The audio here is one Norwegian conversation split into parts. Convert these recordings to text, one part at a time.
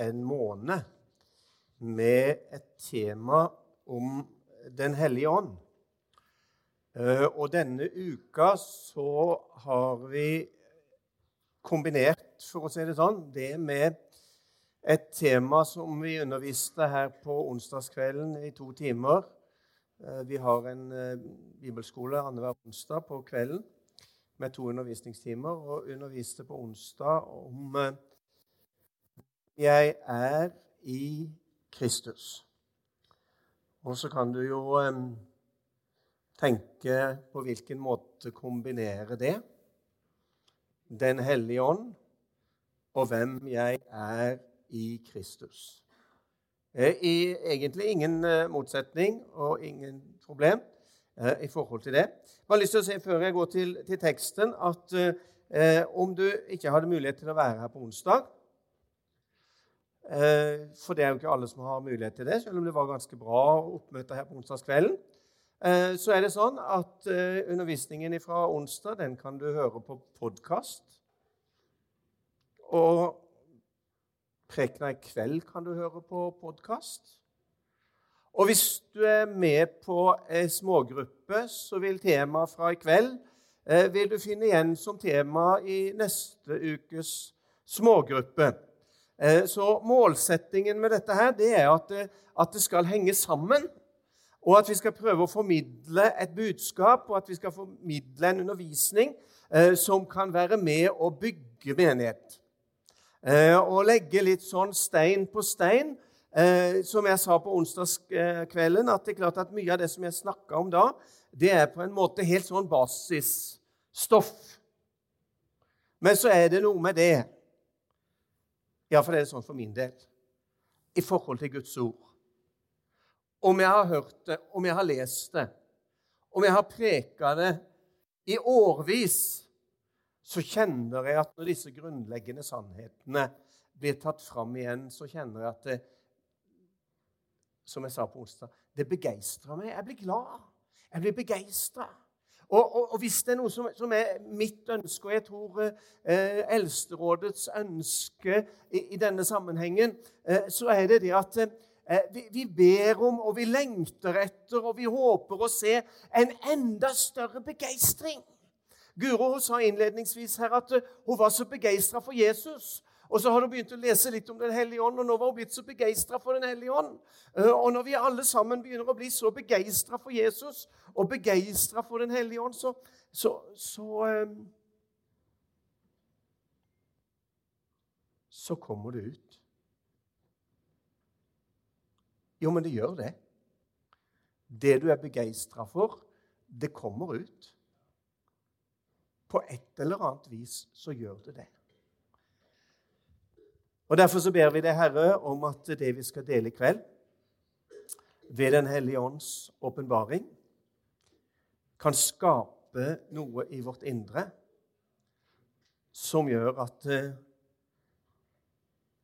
en måned med et tema om Den hellige ånd. Eh, og denne uka så har vi kombinert, for å si det sånn, det med et tema som vi underviste her på onsdagskvelden i to timer. Eh, vi har en eh, bibelskole annenhver onsdag på kvelden med to undervisningstimer, og underviste på onsdag om jeg er i Kristus. Og så kan du jo tenke på hvilken måte kombinere det. Den hellige ånd og hvem jeg er i Kristus. Eh, I egentlig ingen uh, motsetning og ingen problem uh, i forhold til det. Jeg har lyst til å se før jeg går til, til teksten, at eh, om du ikke hadde mulighet til å være her på onsdag, Eh, for det er jo ikke alle som har mulighet til det, selv om det var ganske bra oppmøte her på onsdagskvelden. Eh, så er det sånn at eh, undervisningen fra onsdag den kan du høre på podkast. Og prekena i kveld kan du høre på podkast. Og hvis du er med på ei smågruppe, så vil temaet fra i kveld vil du finne igjen som tema i neste ukes smågruppe. Eh, så målsettingen med dette her, det er at det, eh, at det skal henge sammen. Og at vi skal prøve å formidle et budskap og at vi skal formidle en undervisning eh, som kan være med å bygge menighet. Eh, og legge litt sånn stein på stein. Eh, som jeg sa på onsdagskvelden, at det er klart at mye av det som jeg snakka om da, det er på en måte helt sånn basisstoff. Men så er det noe med det Iallfall er det sånn for min del. I forhold til Guds ord. Om jeg har hørt det, om jeg har lest det, om jeg har preka det i årvis, så kjenner jeg at når disse grunnleggende sannhetene blir tatt fram igjen, så kjenner jeg at det, som jeg sa på onsdag, det begeistrer meg. Jeg blir glad. Jeg blir begeistra. Og, og, og, hvis det er noe som, som, er mitt ønske, og jeg tror eh, Eldsterådets ønske i, i, denne sammenhengen, eh, så er det det at eh, vi, vi, ber om, og vi lengter etter, og vi håper å se en enda større begeistring. Guro sa innledningsvis her at eh, hun var så begeistra for Jesus. Og så har hun begynt å lese litt om Den hellige ånd, og nå var hun blitt så begeistra for Den hellige ånd. Eh, og når vi alle sammen begynner å bli så begeistra for Jesus og begeistra for Den hellige ånd, så, så, så, eh, så kommer det ut. Jo, men det gjør det. Det du er begeistra for, det kommer ut. På et eller annet vis så gjør det det. Og Derfor så ber vi deg, Herre, om at det vi skal dele i kveld, ved Den hellige ånds åpenbaring, kan skape noe i vårt indre som gjør at eh,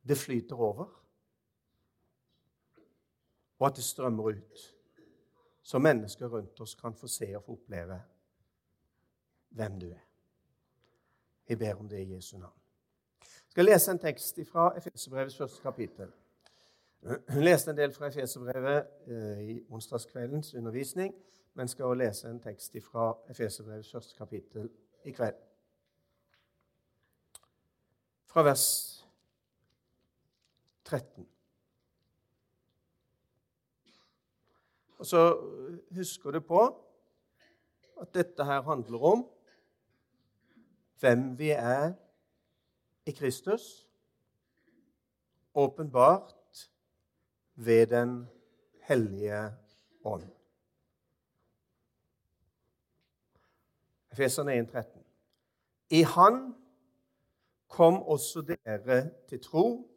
det flyter over, og at det strømmer ut, så mennesker rundt oss kan få se og få oppleve hvem du er. Jeg ber om det i Jesu navn. Jeg skal lese en tekst fra Efeserbrevets første kapittel. Hun leste en del fra Efeserbrevet eh, i onsdagskveldens undervisning, men skal også lese en tekst fra Efeserbrevets første kapittel i kveld. Fra vers 13. Og så husker du på at dette her handler om hvem vi er i Kristus, åpenbart ved Den hellige ånd. Efeserne 1,13. I Han kom også dere til tro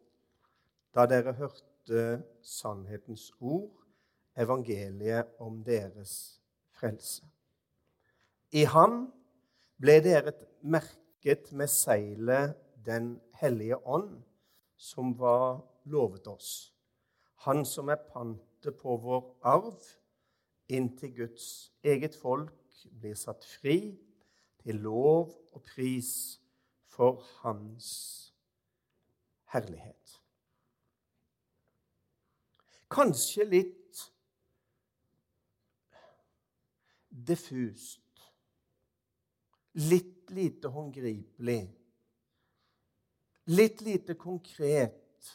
da dere hørte sannhetens ord, evangeliet om deres frelse. I Han ble dere merket med seilet den hellige ånd, som var lovet oss. Han som er pantet på vår arv, inntil Guds eget folk blir satt fri til lov og pris for Hans herlighet. kanskje litt diffust. Litt lite håndgripelig. Litt lite konkret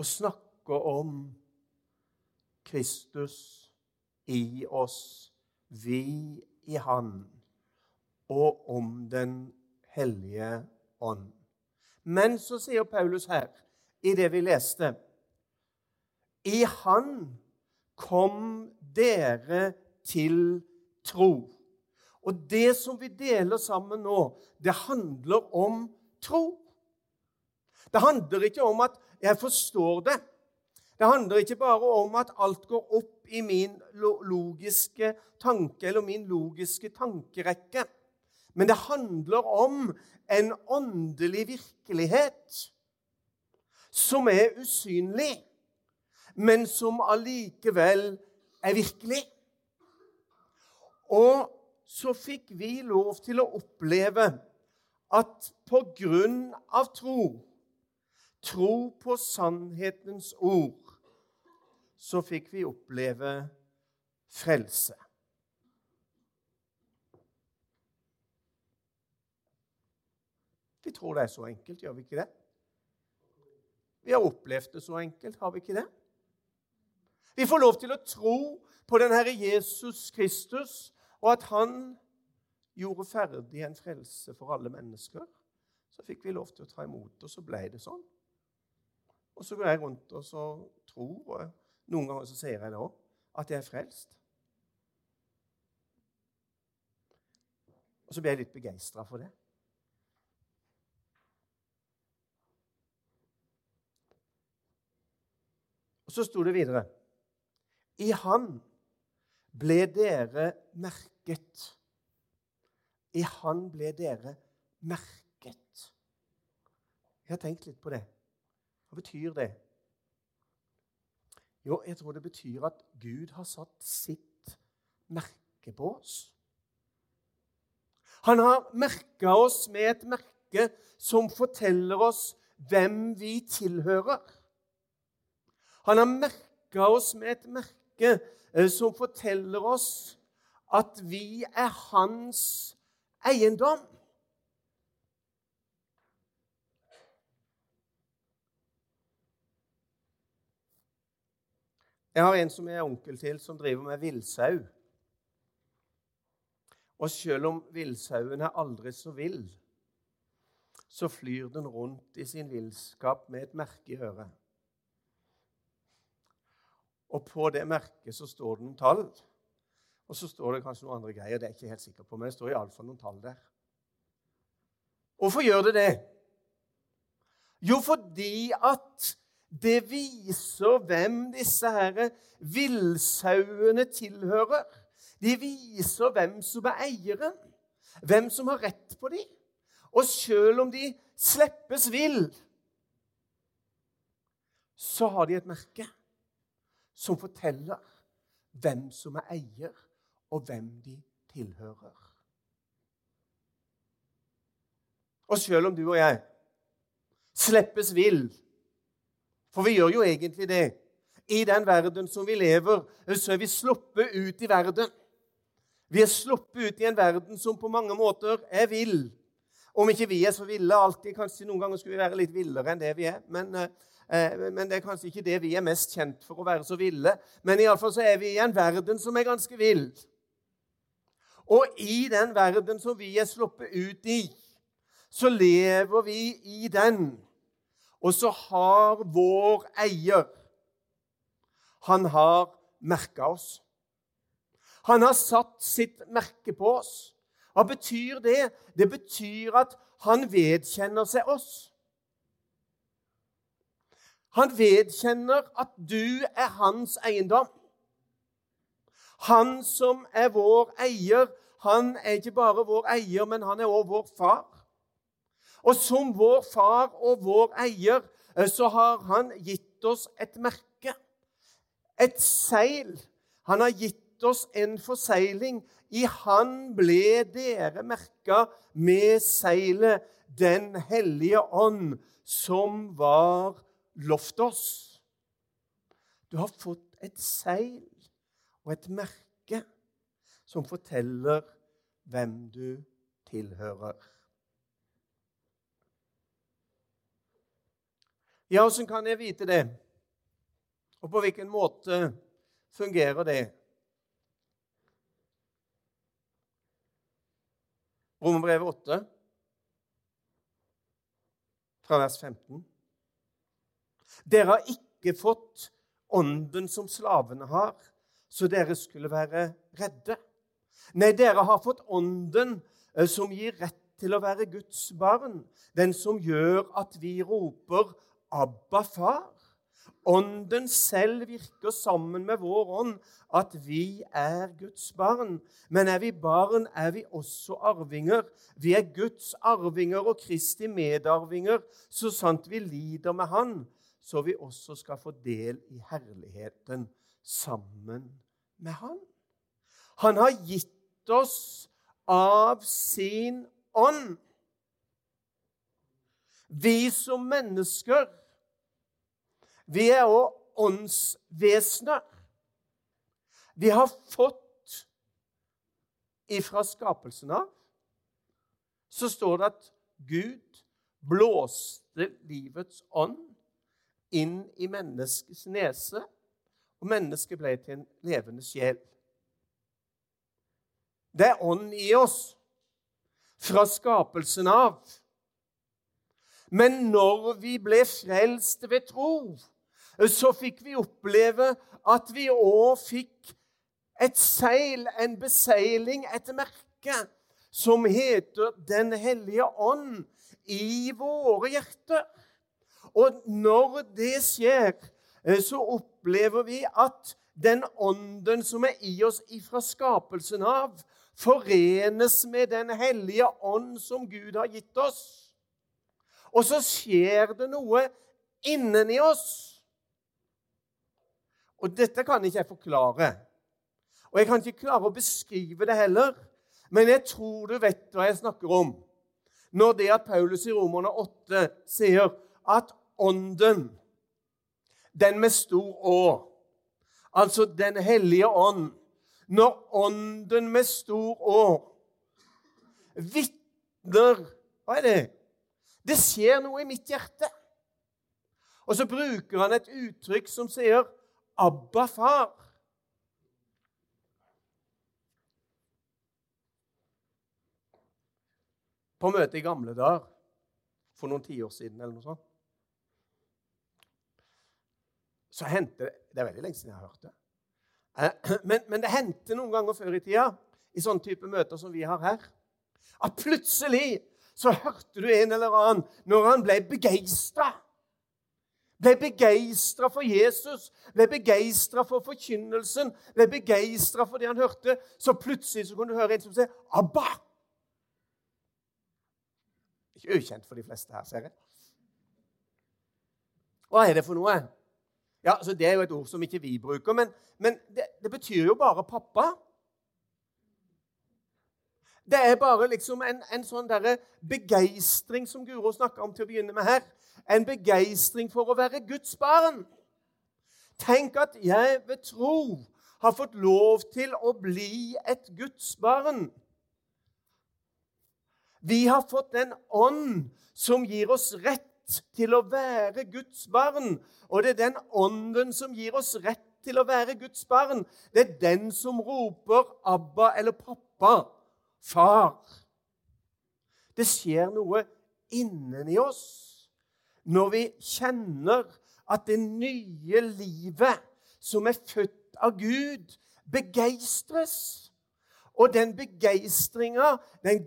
å snakke om Kristus i oss, vi i Han, og om Den hellige ånd. Men så sier Paulus her, i det vi leste I Han kom dere til tro. Og det som vi deler sammen nå, det handler om tro. Det handler ikke om at jeg forstår det. Det handler ikke bare om at alt går opp i min logiske tanke eller min logiske tankerekke. Men det handler om en åndelig virkelighet som er usynlig, men som allikevel er virkelig. Og så fikk vi lov til å oppleve at på grunn av tro, tro på sannhetens ord, så fikk vi oppleve frelse. Vi tror det er så enkelt, gjør vi ikke det? Vi har opplevd det så enkelt, har vi ikke det? Vi får lov til å tro på den Herre Jesus Kristus, og at han gjorde ferdig en frelse for alle mennesker. Så fikk vi lov til å ta imot, og så ble det sånn. Og så går jeg rundt og så tror, og noen ganger så sier jeg det òg, at jeg er frelst. Og så blir jeg litt begeistra for det. Og så sto det videre I Han ble dere merket. I Han ble dere merket. Jeg har tenkt litt på det. Hva betyr det? Jo, jeg tror det betyr at Gud har satt sitt merke på oss. Han har merka oss med et merke som forteller oss hvem vi tilhører. Han har merka oss med et merke eh, som forteller oss at vi er hans eiendom. Jeg har en som jeg er onkel til, som driver med villsau. Og selv om villsauen er aldri så vill, så flyr den rundt i sin villskap med et merke i øret. Og på det merket så står det noen tall. Og så står det kanskje noen andre greier. Det er jeg ikke helt sikker på, men det står iallfall noen tall der. Hvorfor gjør det det? Jo, fordi at det viser hvem disse her villsauene tilhører. De viser hvem som er eieren, hvem som har rett på dem. Og selv om de slippes vill, så har de et merke som forteller hvem som er eier, og hvem de tilhører. Og selv om du og jeg slippes vill, for vi gjør jo egentlig det I den verden som vi lever, så er vi sluppet ut i verden. Vi er sluppet ut i en verden som på mange måter er vill. Om ikke vi er så ville alltid, kanskje noen ganger skulle vi være litt villere enn det vi er. men... Uh, Eh, men det er kanskje ikke det vi er mest kjent for å være så ville. Men iallfall så er vi i en verden som er ganske vill. Og i den verden som vi er sluppet ut i, så lever vi i den. Og så har vår eier Han har merka oss. Han har satt sitt merke på oss. Hva betyr det? Det betyr at han vedkjenner seg oss. Han vedkjenner at du er hans eiendom. Han som er vår eier, han er ikke bare vår eier, men han er også vår far. Og som vår far og vår eier eh, så har han gitt oss et merke, et seil. Han har gitt oss en forseiling. I Han ble dere merka med seilet Den hellige ånd, som var lovt oss. Du har fått et seil og et merke som forteller hvem du tilhører. Ja, åssen kan jeg vite det? Og på hvilken måte fungerer det? Romerbrevet 8, fra vers 15. Dere har ikke fått ånden som slavene har, så dere skulle være redde. Nei, dere har fått ånden eh, som gir rett til å være Guds barn, den som gjør at vi roper 'Abba, far'. Ånden selv virker sammen med vår ånd at vi er Guds barn. Men er vi barn, er vi også arvinger. Vi er Guds arvinger og Kristi medarvinger, så sant vi lider med Han, så vi også skal få del i herligheten sammen med Han. Han har gitt oss av sin ånd. Vi som mennesker vi er òg åndsvesener. Vi har fått ifra skapelsen av så står det at Gud blåste livets ånd inn i menneskets nese, og mennesket ble til en levende sjel. Det er ånd i oss fra skapelsen av. Men når vi ble frelst ved tro, så fikk vi oppleve at vi òg fikk et seil, en beseiling, et merke, som heter Den hellige ånd i våre hjerter. Og når det skjer, så opplever vi at den ånden som er i oss ifra skapelsen av, forenes med Den hellige ånd som Gud har gitt oss. Og så skjer det noe inneni oss og dette kan ikke jeg forklare. Og jeg kan ikke klare å beskrive det heller. Men jeg tror du vet hva jeg snakker om når det at Paulus i Romerne 8 sier at ånden, den med stor Å, altså Den hellige ånd Når ånden med stor Å vitner Hva er det? Det skjer noe i mitt hjerte. Og så bruker han et uttrykk som sier 'Abba, far'. På møtet i gamle dager for noen tiår siden eller noe sånt, så hendte Det er veldig lenge siden jeg har hørt det. Eh, men, men, det hendte noen ganger før i tida, i sånne type møter som vi har her, at plutselig så hørte du en eller annen når han ble begeistra ble begeistra for Jesus, ble begeistra for forkynnelsen, ble begeistra for det han hørte, så plutselig så kunne du høre en som sier 'Abba'. Ikke ukjent for de fleste her, ser jeg. Hva er det for noe? Ja, så Det er jo et ord som ikke vi bruker, men, men det, det, betyr jo bare pappa. Det er bare liksom en, en sånn begeistring som Guro snakka om til å begynne med her en begeistring for å være Guds barn. Tenk at jeg ved tro har fått lov til å bli et Guds barn. Vi har fått en ånd som gir oss rett til å være Guds barn. Og det er den ånden som gir oss rett til å være Guds barn. Det er den som roper 'Abba' eller 'Pappa', 'Far'. Det skjer noe inni oss når vi kjenner at det nye livet som er født av Gud, begeistres. Og den begeistringa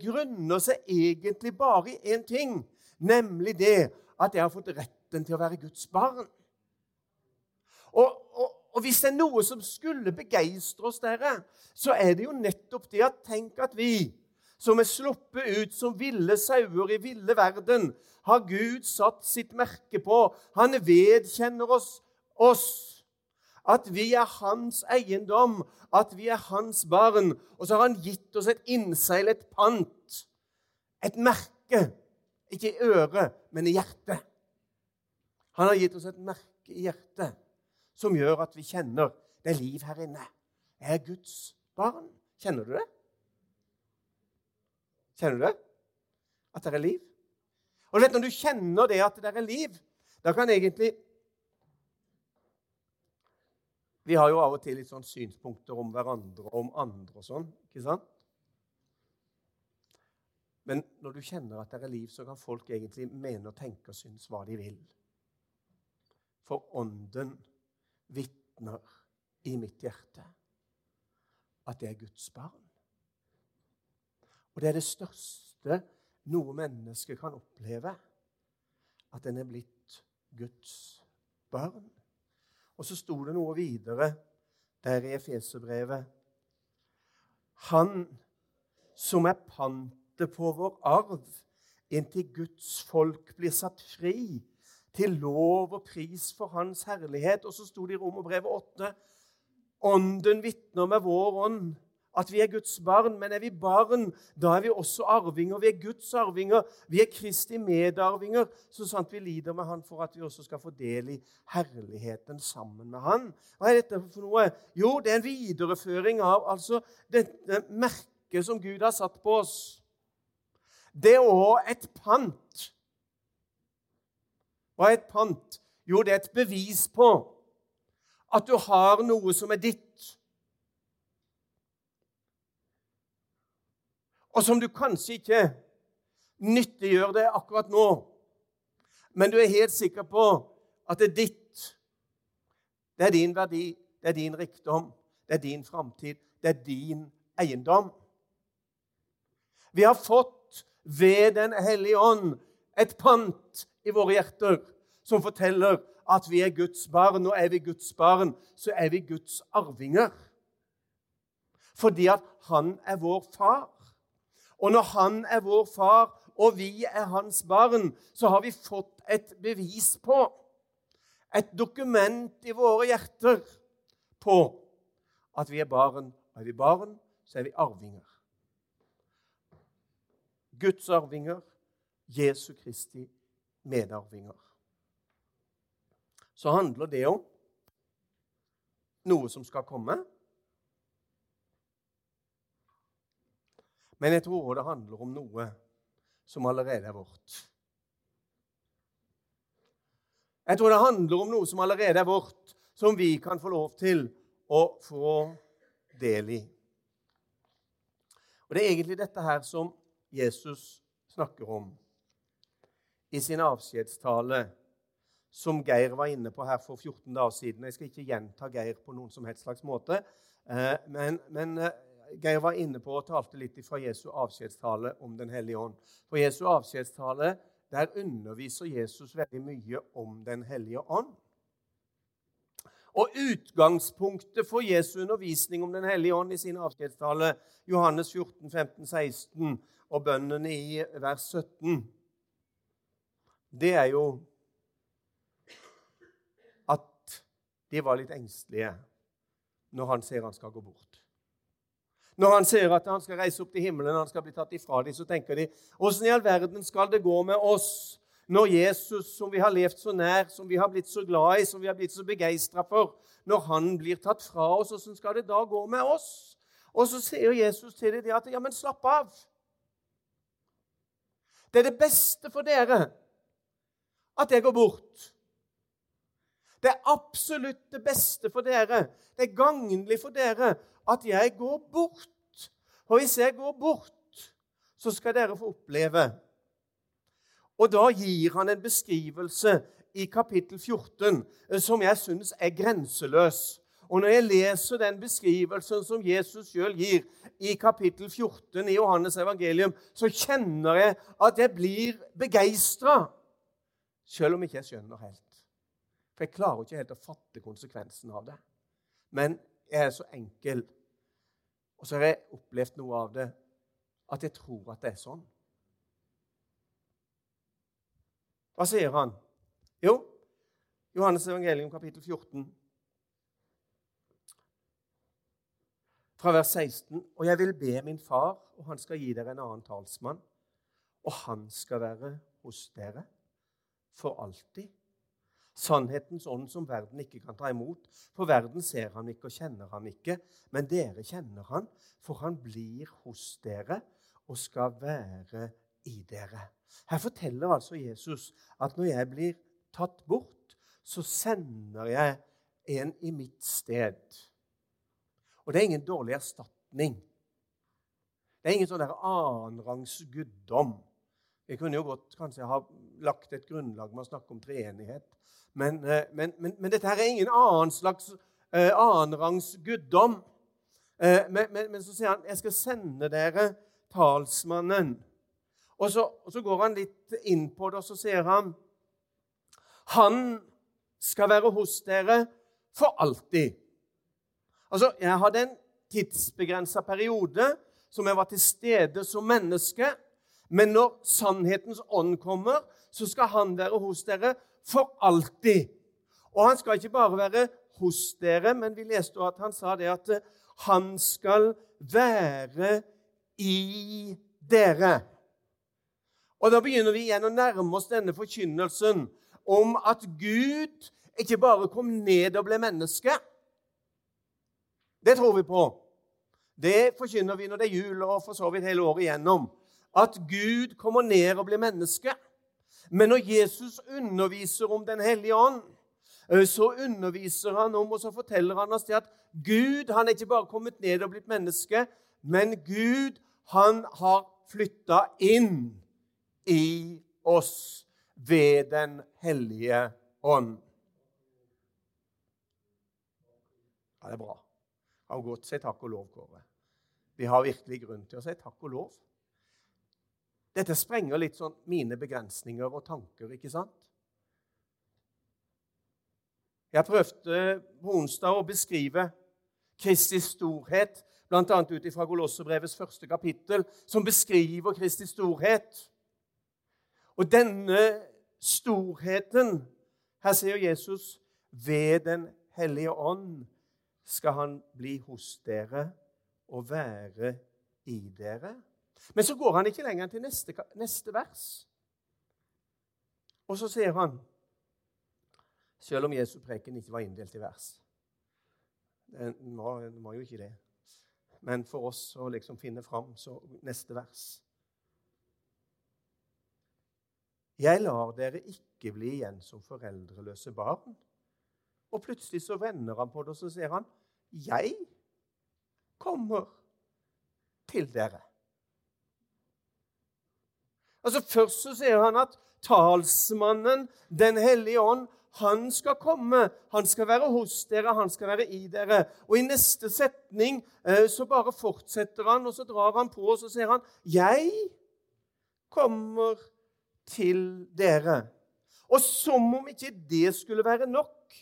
grunner seg egentlig bare i én ting, nemlig det at jeg har fått retten til å være Guds barn. Og, og, og hvis det er noe som skulle begeistre oss, dere, så er det jo nettopp det at tenk at vi som er sluppet ut som ville sauer i ville verden, har Gud satt sitt merke på. Han vedkjenner oss, oss at vi er hans eiendom, at vi er hans barn. Og så har han gitt oss et innseil, et pant, et merke. Ikke i øret, men i hjertet. Han har gitt oss et merke i hjertet som gjør at vi kjenner det er liv her inne. Jeg er Guds barn. Kjenner du det? Kjenner du det? At det er liv? Og vet, Når du kjenner det at det er liv, da kan egentlig Vi har jo av og til litt sånn synspunkter om hverandre og om andre og sånn. ikke sant? Men når du kjenner at det er liv, så kan folk egentlig mene og tenke og synes hva de vil. For Ånden vitner i mitt hjerte at det er Guds barn. Og det er det største noe menneske kan oppleve, at en er blitt Guds barn. Og så sto det noe videre der i Efeserbrevet. Han som er pantet på vår arv, inntil Guds folk blir satt fri til lov og pris for Hans herlighet. Og så sto det i Romerbrevet 8.: Ånden vitner med vår ånd at vi er Guds barn. Men er vi barn, da er vi også arvinger. Vi er Guds arvinger. Vi er Kristi medarvinger, så sant vi lider med Han for at vi også skal få del i herligheten sammen med Han. Hva er dette for noe? Jo, det er en videreføring av altså, dette merket som Gud har satt på oss. Det er òg et pant. Hva er et pant? Jo, det er et bevis på at du har noe som er ditt. og som du kanskje ikke nyttiggjør det akkurat nå, men du er helt sikker på at det er ditt. Det er din verdi, det er din rikdom, det er din framtid, det er din eiendom. Vi har fått ved Den hellige ånd et pant i våre hjerter som forteller at vi er Guds barn. Og er vi Guds barn, så er vi Guds arvinger. Fordi at han er vår far. Og når han er vår far, og vi er hans barn, så har vi fått et bevis på, et dokument i våre hjerter på at vi er barn. Er vi barn, så er vi arvinger. Guds arvinger, Jesu Kristi medarvinger. Så handler det om noe som skal komme. Men jeg tror det handler om noe som allerede er vårt. Jeg tror det handler om noe som allerede er vårt, som vi kan få lov til å få del i. Og Det er egentlig dette her som Jesus snakker om i sin avskjedstale, som Geir var inne på her for 14 dager siden. Jeg skal ikke gjenta Geir på noen som helst slags måte, eh, men, men eh, Geir var inne på og talte litt fra Jesu avskjedstale om Den hellige ånd. For Jesu avskjedstale der underviser Jesus veldig mye om Den hellige ånd. Og Utgangspunktet for Jesu undervisning om Den hellige ånd i sin avskjedstale, Johannes 14, 15, 16 og bønnene i vers 17, det er jo at de var litt engstelige når han ser han skal gå bort. Når han ser at han skal reise opp til himmelen, han skal bli tatt ifra dem, så tenker de åssen i all verden skal det gå med oss når Jesus, som vi har levd så nær, som vi har blitt så glad i, som vi har blitt så begeistra for, når han blir tatt fra oss, åssen skal det da gå med oss? Og så sier Jesus til dem at ja, men slapp av. Det er det beste for dere at jeg går bort. Det er absolutt det beste for dere. Det er gagnlig for dere at jeg går bort. Og hvis jeg går bort, så skal dere få oppleve Og da gir han en beskrivelse i kapittel 14 eh, som jeg syns er grenseløs. Og når jeg leser den beskrivelsen som Jesus sjøl gir i kapittel 14 i Johannes evangelium, så kjenner jeg at jeg blir begeistra, sjøl om ikke jeg skjønner helt. For jeg klarer ikke helt å fatte konsekvensen av det. Men jeg er så enkel. Og så har jeg opplevd noe av det at jeg tror at det er sånn. Hva sier han? Jo, Johannes evangelium kapittel 14, fra vers 16. Og jeg vil be min far, og han skal gi dere en annen talsmann, og han skal være hos dere for alltid Sannhetens ånd som verden ikke kan ta imot. For verden ser ham ikke og kjenner ham ikke. Men dere kjenner han, for han blir hos dere og skal være i dere. Her forteller altså Jesus at når jeg blir tatt bort, så sender jeg en i mitt sted. Og det er ingen dårlig erstatning. Det er ingen sånn annenrangs guddom. Vi kunne jo godt kanskje ha lagt et grunnlag med å snakke om treenighet. Men, eh, men, men, men dette her er ingen annen slags eh, annenrangs guddom. Eh, men, så sier han jeg skal sende dere talsmannen. Og så, og så går han litt inn på det, og så sier han Han skal være hos dere for alltid. Altså, Jeg hadde en tidsbegrensa periode som jeg var til stede som menneske. Men når sannhetens ånd kommer, så skal han være hos dere for alltid. Og han skal ikke bare være hos dere, men vi leste at han sa det at han skal være i dere. Og Da begynner vi igjen å nærme oss denne forkynnelsen om at Gud ikke bare kom ned og ble menneske. Det tror vi på. Det forkynner vi når det er jul og for så vidt hele året igjennom. At Gud kommer ned og blir menneske. Men når Jesus underviser om Den hellige ånd, så underviser han om, og så forteller han oss det at Gud han er ikke bare kommet ned og blitt menneske, men Gud han har flytta inn i oss ved Den hellige ånd. Ja, det er bra. Har godt si takk og lov, Kåre. Vi har virkelig grunn til å si takk og lov. Dette sprenger litt sånn mine begrensninger og tanker, ikke sant? Jeg prøvde på onsdag å beskrive Kristi storhet, bl.a. ut fra Golossebrevets første kapittel, som beskriver Kristi storhet. Og denne storheten Her sier Jesus ved Den hellige ånd skal han bli hos dere og være i dere. Men så går han ikke lenger enn til neste, neste vers. Og så sier han, selv om Jesu preken ikke var inndelt i vers Den var, den var jo ikke det. Men for oss å liksom finne fram, så neste vers. Jeg lar dere ikke bli igjen som foreldreløse barn. Og plutselig så vender han på det, og så sier han, 'Jeg kommer til dere'. Altså Først så sier han at talsmannen, Den hellige ånd, han skal komme. Han skal være hos dere, han skal være i dere. Og i neste setning eh, så bare fortsetter han, og så drar han på, og så sier han, 'Jeg kommer til dere'. Og som om ikke det skulle være nok,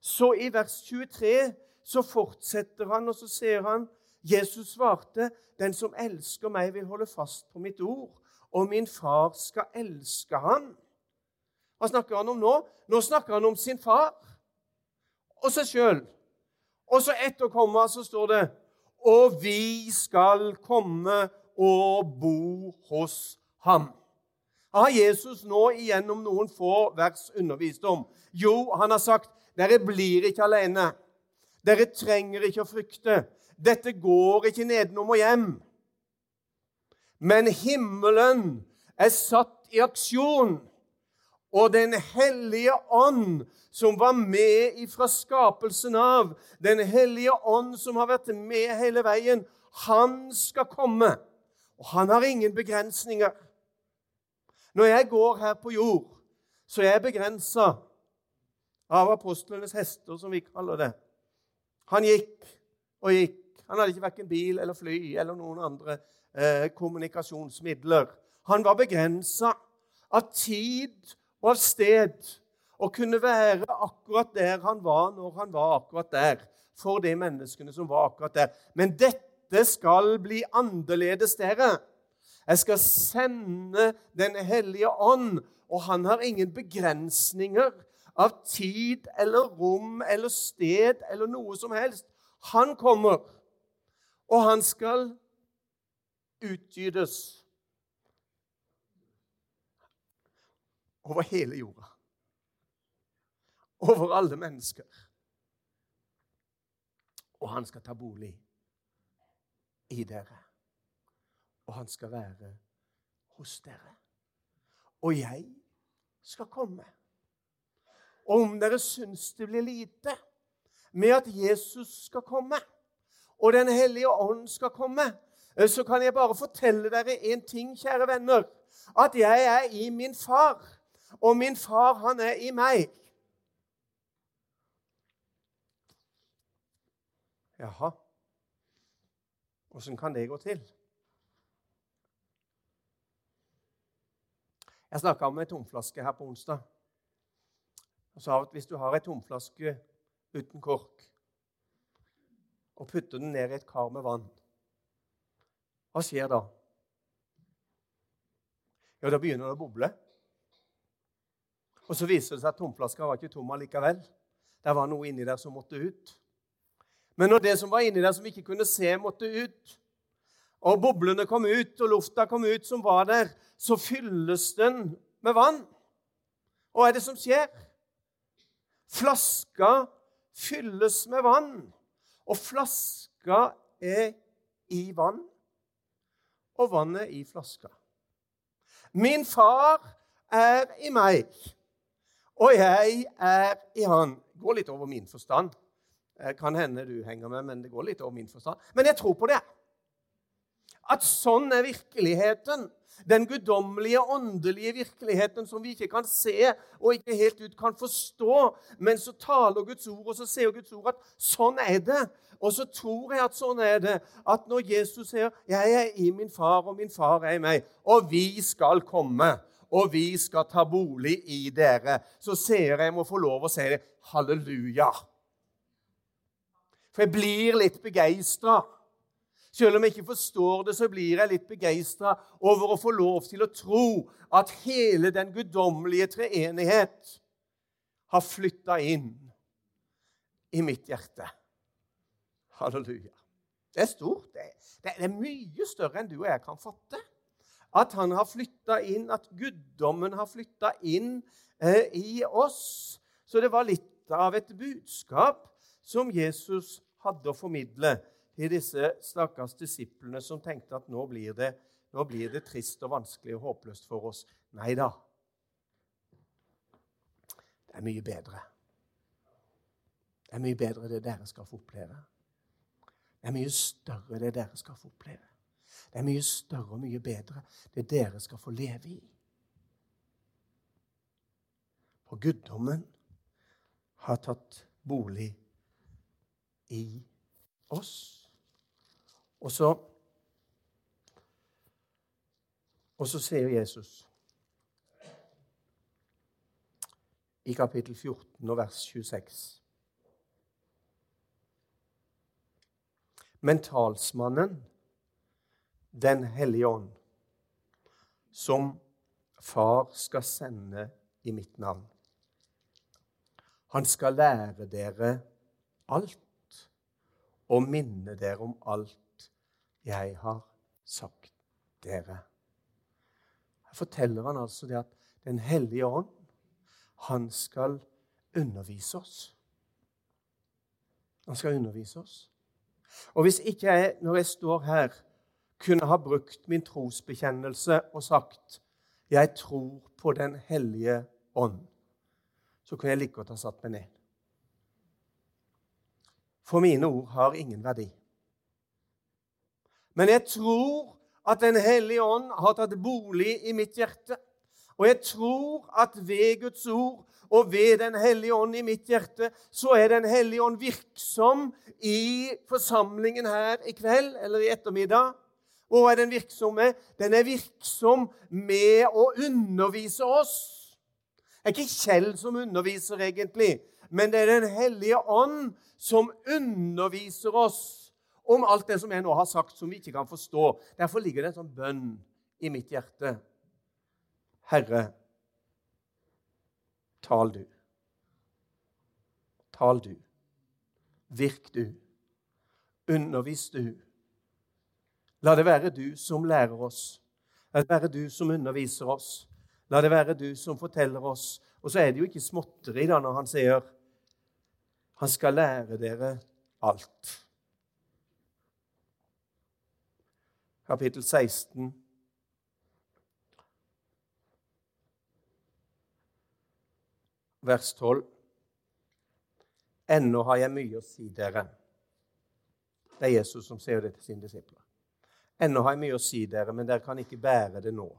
så i vers 23 så fortsetter han, og så sier han Jesus svarte, 'Den som elsker meg, vil holde fast på mitt ord.' Og min far skal elske ham. Hva snakker han om nå? Nå snakker han om sin far og seg sjøl. Og så etterkommer så står det Og vi skal komme og bo hos ham. Har Jesus nå igjennom noen få vers undervist om? Jo, han har sagt dere blir ikke alene. Dere trenger ikke å frykte. Dette går ikke nedenom og hjem. Men himmelen er satt i aksjon, og Den hellige ånd, som var med fra skapelsen av, Den hellige ånd som har vært med hele veien, han skal komme. Og han har ingen begrensninger. Når jeg går her på jord, så er jeg begrensa av apostlenes hester, som vi kaller det. Han gikk og gikk. Han hadde ikke verken bil eller fly eller noen andre eh, kommunikasjonsmidler. Han var begrensa av tid og av sted og kunne være akkurat der han var når han var akkurat der. For de menneskene som var akkurat der. Men dette skal bli annerledes, dere. Jeg skal sende Den hellige ånd, og han har ingen begrensninger av tid eller rom eller sted eller noe som helst. Han kommer, og han skal utgytes over hele jorda. over alle mennesker. Og han skal ta bolig i dere. Og han skal være hos dere. Og jeg skal komme. Og om dere syns det blir lite med at Jesus skal komme, og Den hellige ånd skal komme, så kan jeg bare fortelle dere en ting, kjære venner. At jeg er i min far, og min far, han er i meg. Jaha. Åssen kan det gå til? Jeg snakka om ei tomflaske her på onsdag. Og sa at hvis du har ei tomflaske uten kork og putter den ned i et kar med vann, hva skjer da? Jo, da begynner det å boble. Og så viser det seg at tomflaska var ikke tom allikevel. Det var noe inni der som måtte ut. Men når det som var inni der som vi ikke kunne se, måtte ut, og boblene kom ut, og lufta kom ut som var der, så fylles den med vann. Og hva er det som skjer? Flaska fylles med vann, og flaska er i vann, og vannet i flaska. Min far er i meg, og jeg er i han. Det går litt over min forstand. Eh, kan hende du henger med, men det går litt over min forstand. Men jeg tror på det. At sånn er virkeligheten. Den guddommelige, åndelige virkeligheten som vi ikke kan se og ikke helt ut kan forstå. Men så taler Guds ord, og så sier Guds ord at sånn er det. Og så tror jeg at sånn er det. At når Jesus sier 'Jeg er i min far, og min far er i meg', og vi skal komme og vi skal ta bolig i dere, så ser jeg må få lov å si det. Halleluja. For jeg blir litt begeistra. Selv om jeg ikke forstår det, så blir jeg litt begeistra over å få lov til å tro at hele den guddommelige treenighet har flytta inn i mitt hjerte. Halleluja. Det er stort. Det det er mye større enn du og jeg kan fatte. At han har flytta inn, at guddommen har flytta inn eh, i oss. Så det var litt av et budskap som Jesus hadde å formidle til disse stakkars disiplene som tenkte at nå blir, det, nå blir det trist og vanskelig og håpløst for oss. Nei da. Det er mye bedre. Det er mye bedre det dere skal få oppleve. Det er mye større det dere skal få oppleve. Det er mye større og mye bedre det dere skal få leve i. For guddommen har tatt bolig i oss. Og så Og så sier Jesus i kapittel 14 og vers 26 Men talsmannen, Den hellige ånd, som Far skal sende i mitt navn. Han skal lære dere alt og minne dere om alt jeg har sagt dere. Her forteller han altså det at Den hellige ånd, han skal undervise oss. Han skal undervise oss. Og hvis ikke jeg, når jeg står her, kunne ha brukt min trosbekjennelse og sagt 'Jeg tror på Den hellige ånd', så kunne jeg like godt ha satt meg ned. For mine ord har ingen verdi. Men jeg tror at Den hellige ånd har tatt bolig i mitt hjerte. Og jeg tror at ved Guds ord og ved Den hellige ånd i mitt hjerte, så er Den hellige ånd virksom i forsamlingen her i kveld eller i ettermiddag. Hvor er den virksom med? Den er virksom med å undervise oss. Det er ikke Kjell som underviser, egentlig, men det er Den hellige ånd som underviser oss om alt det som jeg nå har sagt, som vi ikke kan forstå. Derfor ligger det en sånn bønn i mitt hjerte. Herre, tal du. Tal du. Virk du. Undervis du. La det være du som lærer oss. La det være du som underviser oss. La det være du som forteller oss Og så er det jo ikke småtteri da når han sier han skal lære dere alt. Kapittel 16. Vers 12. Ennå har jeg mye å si dere. Det er Jesus som sier det til sine disipler. Ennå har jeg mye å si dere, men dere kan ikke bære det nå.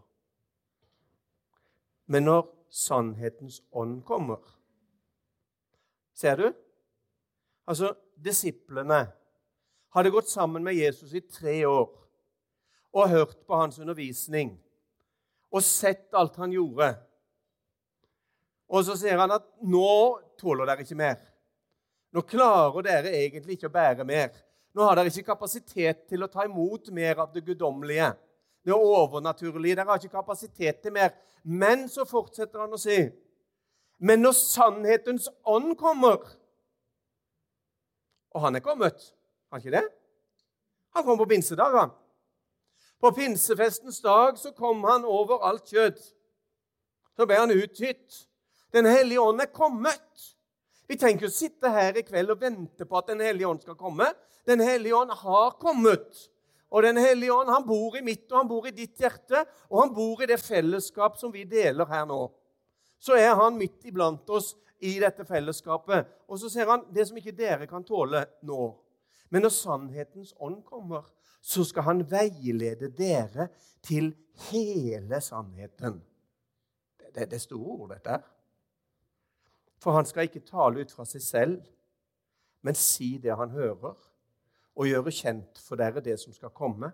Men når sannhetens ånd kommer Ser du? Altså, disiplene hadde gått sammen med Jesus i tre år og hørt på hans undervisning og sett alt han gjorde. Og så sier han at 'nå tåler dere ikke mer'. Nå klarer dere egentlig ikke å bære mer. Nå har dere ikke kapasitet til å ta imot mer av det guddommelige, det overnaturlige. Dere har ikke kapasitet til mer. Men så fortsetter han å si Men når sannhetens ånd kommer Og han er kommet, har han ikke det? Han kom på pinsedag, han. På pinsefestens dag så kom han over alt kjøtt. Så ble han uthytt. Den hellige ånd er kommet. Vi tenker å sitte her i kveld og vente på at Den hellige ånd skal komme. Den hellige ånd har kommet. Og Den hellige ånd han bor i mitt og han bor i ditt hjerte, og han bor i det fellesskap som vi deler her nå. Så er han midt iblant oss i dette fellesskapet. Og så ser han det som ikke dere kan tåle nå. Men når sannhetens ånd kommer, så skal han veilede dere til hele sannheten. Det, det er store ord, dette. For han skal ikke tale ut fra seg selv, men si det han hører og gjøre kjent for dere det som skal komme.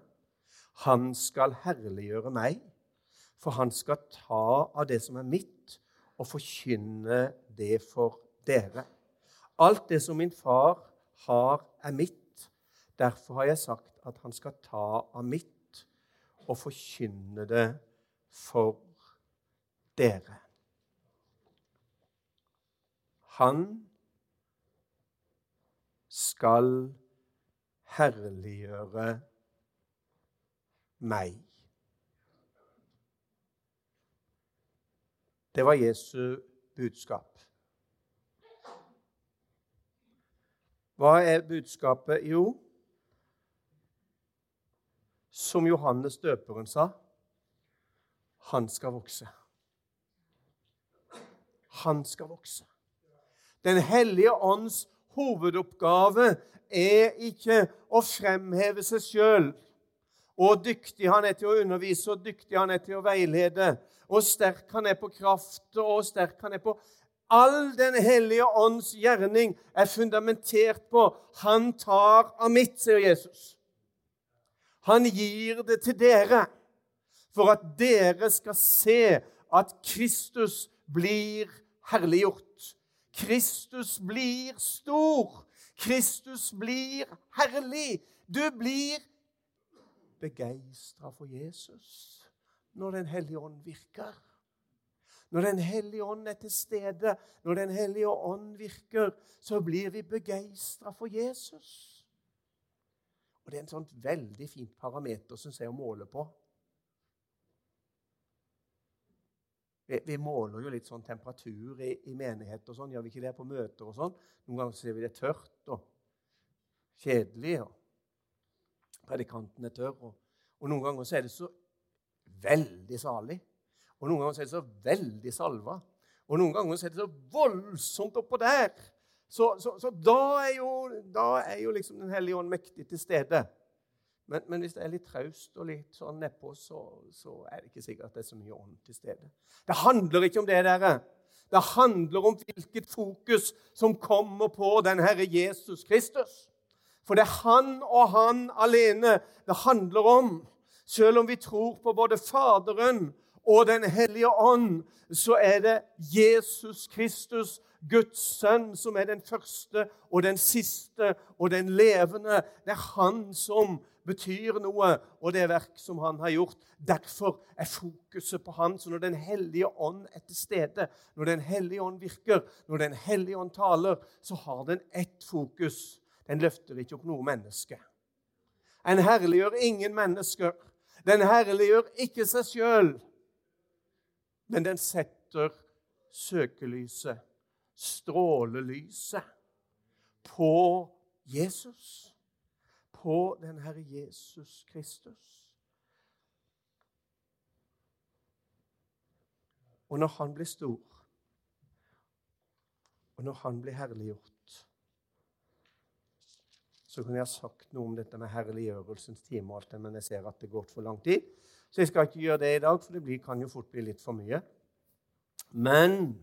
Han skal herliggjøre meg, for han skal ta av det som er mitt, og forkynne det for dere. Alt det som min far har, er mitt. Derfor har jeg sagt at han skal ta av mitt og forkynne det for dere. Han skal herliggjøre meg. Det var Jesu budskap. Hva er budskapet? Jo, som Johannes døperen sa han skal vokse. Han skal vokse. Den hellige ånds hovedoppgave er ikke å fremheve seg sjøl. Og dyktig han er til å undervise, og dyktig han er til å veilede. Og sterk han er på kraft, og sterk han er på All Den hellige ånds gjerning er fundamentert på 'Han tar av mitt', sier Jesus. Han gir det til dere for at dere skal se at Kristus blir herliggjort. Kristus blir stor. Kristus blir herlig. Du blir begeistra for Jesus når Den hellige ånd virker. Når Den hellige ånd er til stede, når Den hellige ånd virker, så blir vi begeistra for Jesus. Og Det er en sånn veldig fint parameter syns jeg, å måle på. Vi, vi, måler jo litt sånn temperatur i, i menighet og sånn. Gjør vi ikke det på møter og sånn? Noen ganger ser vi det tørt og kjedelig. og Predikanten er tørr. Og, og noen ganger så er det så veldig salig. Og noen ganger så er det så veldig salva. Og noen ganger så er det så voldsomt oppå der. Så, så, så da, er jo, da er jo liksom Den hellige ånd mektig til stede. Men, men, hvis det er litt traust og litt sånn nedpå, så, så, er det ikke sikkert at det er så mye ånd til stede. Det handler ikke om det, dere. Det handler om hvilket fokus som kommer på den Herre Jesus Kristus. For det er han og han alene det handler om. Selv om vi tror på både Faderen og Den hellige ånd, så er det Jesus Kristus, Guds sønn, som er den første og den siste og den levende. Det er han som betyr noe, og det verk som han har gjort. Derfor er fokuset på han. Så når Den hellige ånd er til stede, når Den hellige ånd virker, når Den hellige ånd taler, så har den ett fokus. Den løfter ikke opp noe menneske. En herliggjør ingen mennesker. Den herliggjør ikke seg sjøl, men den setter søkelyset, strålelyset, på Jesus. På den Herre Jesus Kristus. Og når han blir stor, og når han blir herliggjort Så kunne jeg sagt noe om dette med herliggjørelsens time, og alt det, men jeg ser at det går for lang tid. Så jeg skal ikke gjøre det i dag, for det kan jo fort bli litt for mye. Men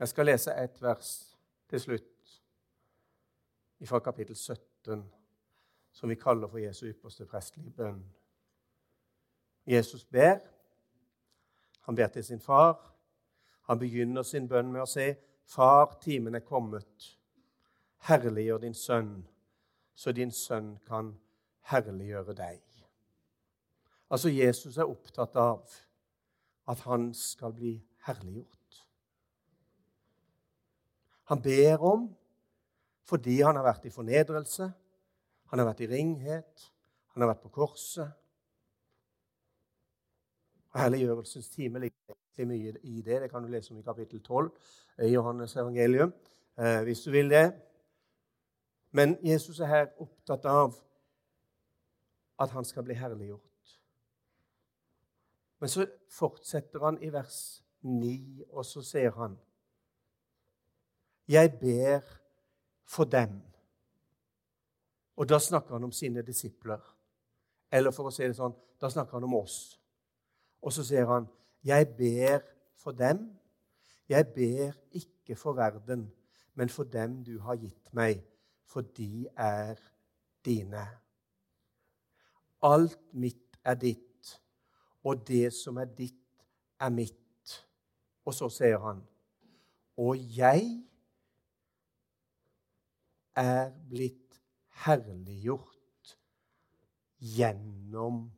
jeg skal lese ett vers til slutt fra kapittel 17, som vi kaller for Jesu ypperste prestelige bønn. Jesus ber. Han ber til sin far. Han begynner sin bønn med å si, 'Far, timen er kommet. Herliggjør din sønn, så din sønn kan herliggjøre deg.' Altså, Jesus er opptatt av at han skal bli herliggjort. Han ber om, fordi han har vært i fornedrelse, han har vært i ringhet, han har vært på korset, og Helliggjørelsens time ligger egentlig mye i det. Det kan du lese om i kapittel 12 i Johannes evangelium, eh, hvis du vil det. Men Jesus er her opptatt av at han skal bli herliggjort. Men så fortsetter han i vers 9, og så ser han Jeg ber for dem. Og da snakker han om sine disipler. Eller for å si det sånn, da snakker han om oss. Og så sier han, 'Jeg ber for dem.' 'Jeg ber ikke for verden, men for dem du har gitt meg, for de er dine.' Alt mitt er ditt, og det som er ditt, er mitt. Og så sier han, 'Og jeg er blitt herliggjort gjennom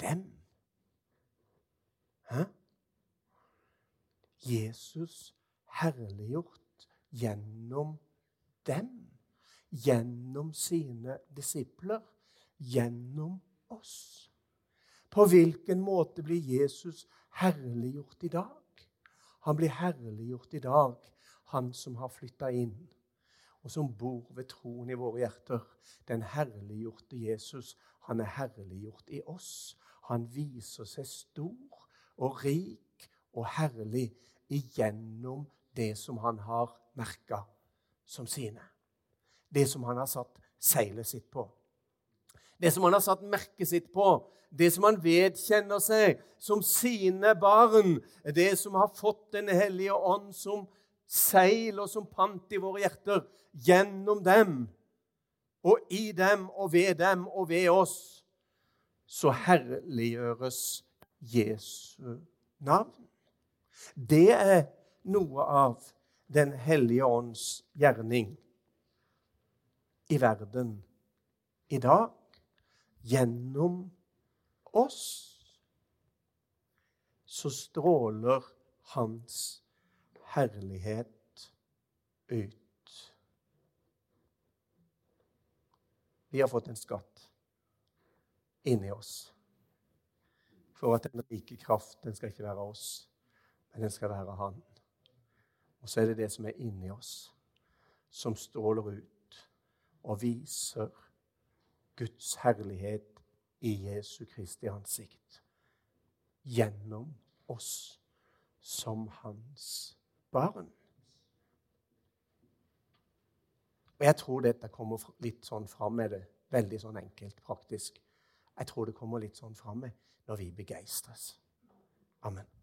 dem. Hæ? Jesus herliggjort gjennom dem. Gjennom sine disipler. Gjennom oss. På hvilken måte blir Jesus herliggjort i dag? Han blir herliggjort i dag, han som har flytta inn, og som bor ved troen i våre hjerter. Den herliggjorte Jesus, han er herliggjort i oss. Han viser seg stor og rik og herlig igjennom det som han har merka som sine. Det som han har satt seilet sitt på. Det som han har satt merket sitt på. Det som han vedkjenner seg som sine barn. Det som har fått Den hellige ånd som seil og som pant i våre hjerter. Gjennom dem og i dem og ved dem og ved oss så herliggjøres Jesu navn. Det er noe av Den hellige ånds gjerning i verden i dag. Gjennom oss så stråler Hans herlighet ut. Vi har fått en skatt inni oss. For at den rike kraft den skal ikke være oss, men den skal være Han. Og så er det det som er inni oss, som stråler ut og viser Guds herlighet i Jesu Kristi ansikt. Gjennom oss som hans barn. Og Jeg tror dette kommer litt sånn fram med det. Veldig sånn enkelt, praktisk. Jeg tror det kommer litt sånn fram når vi begeistres. Amen.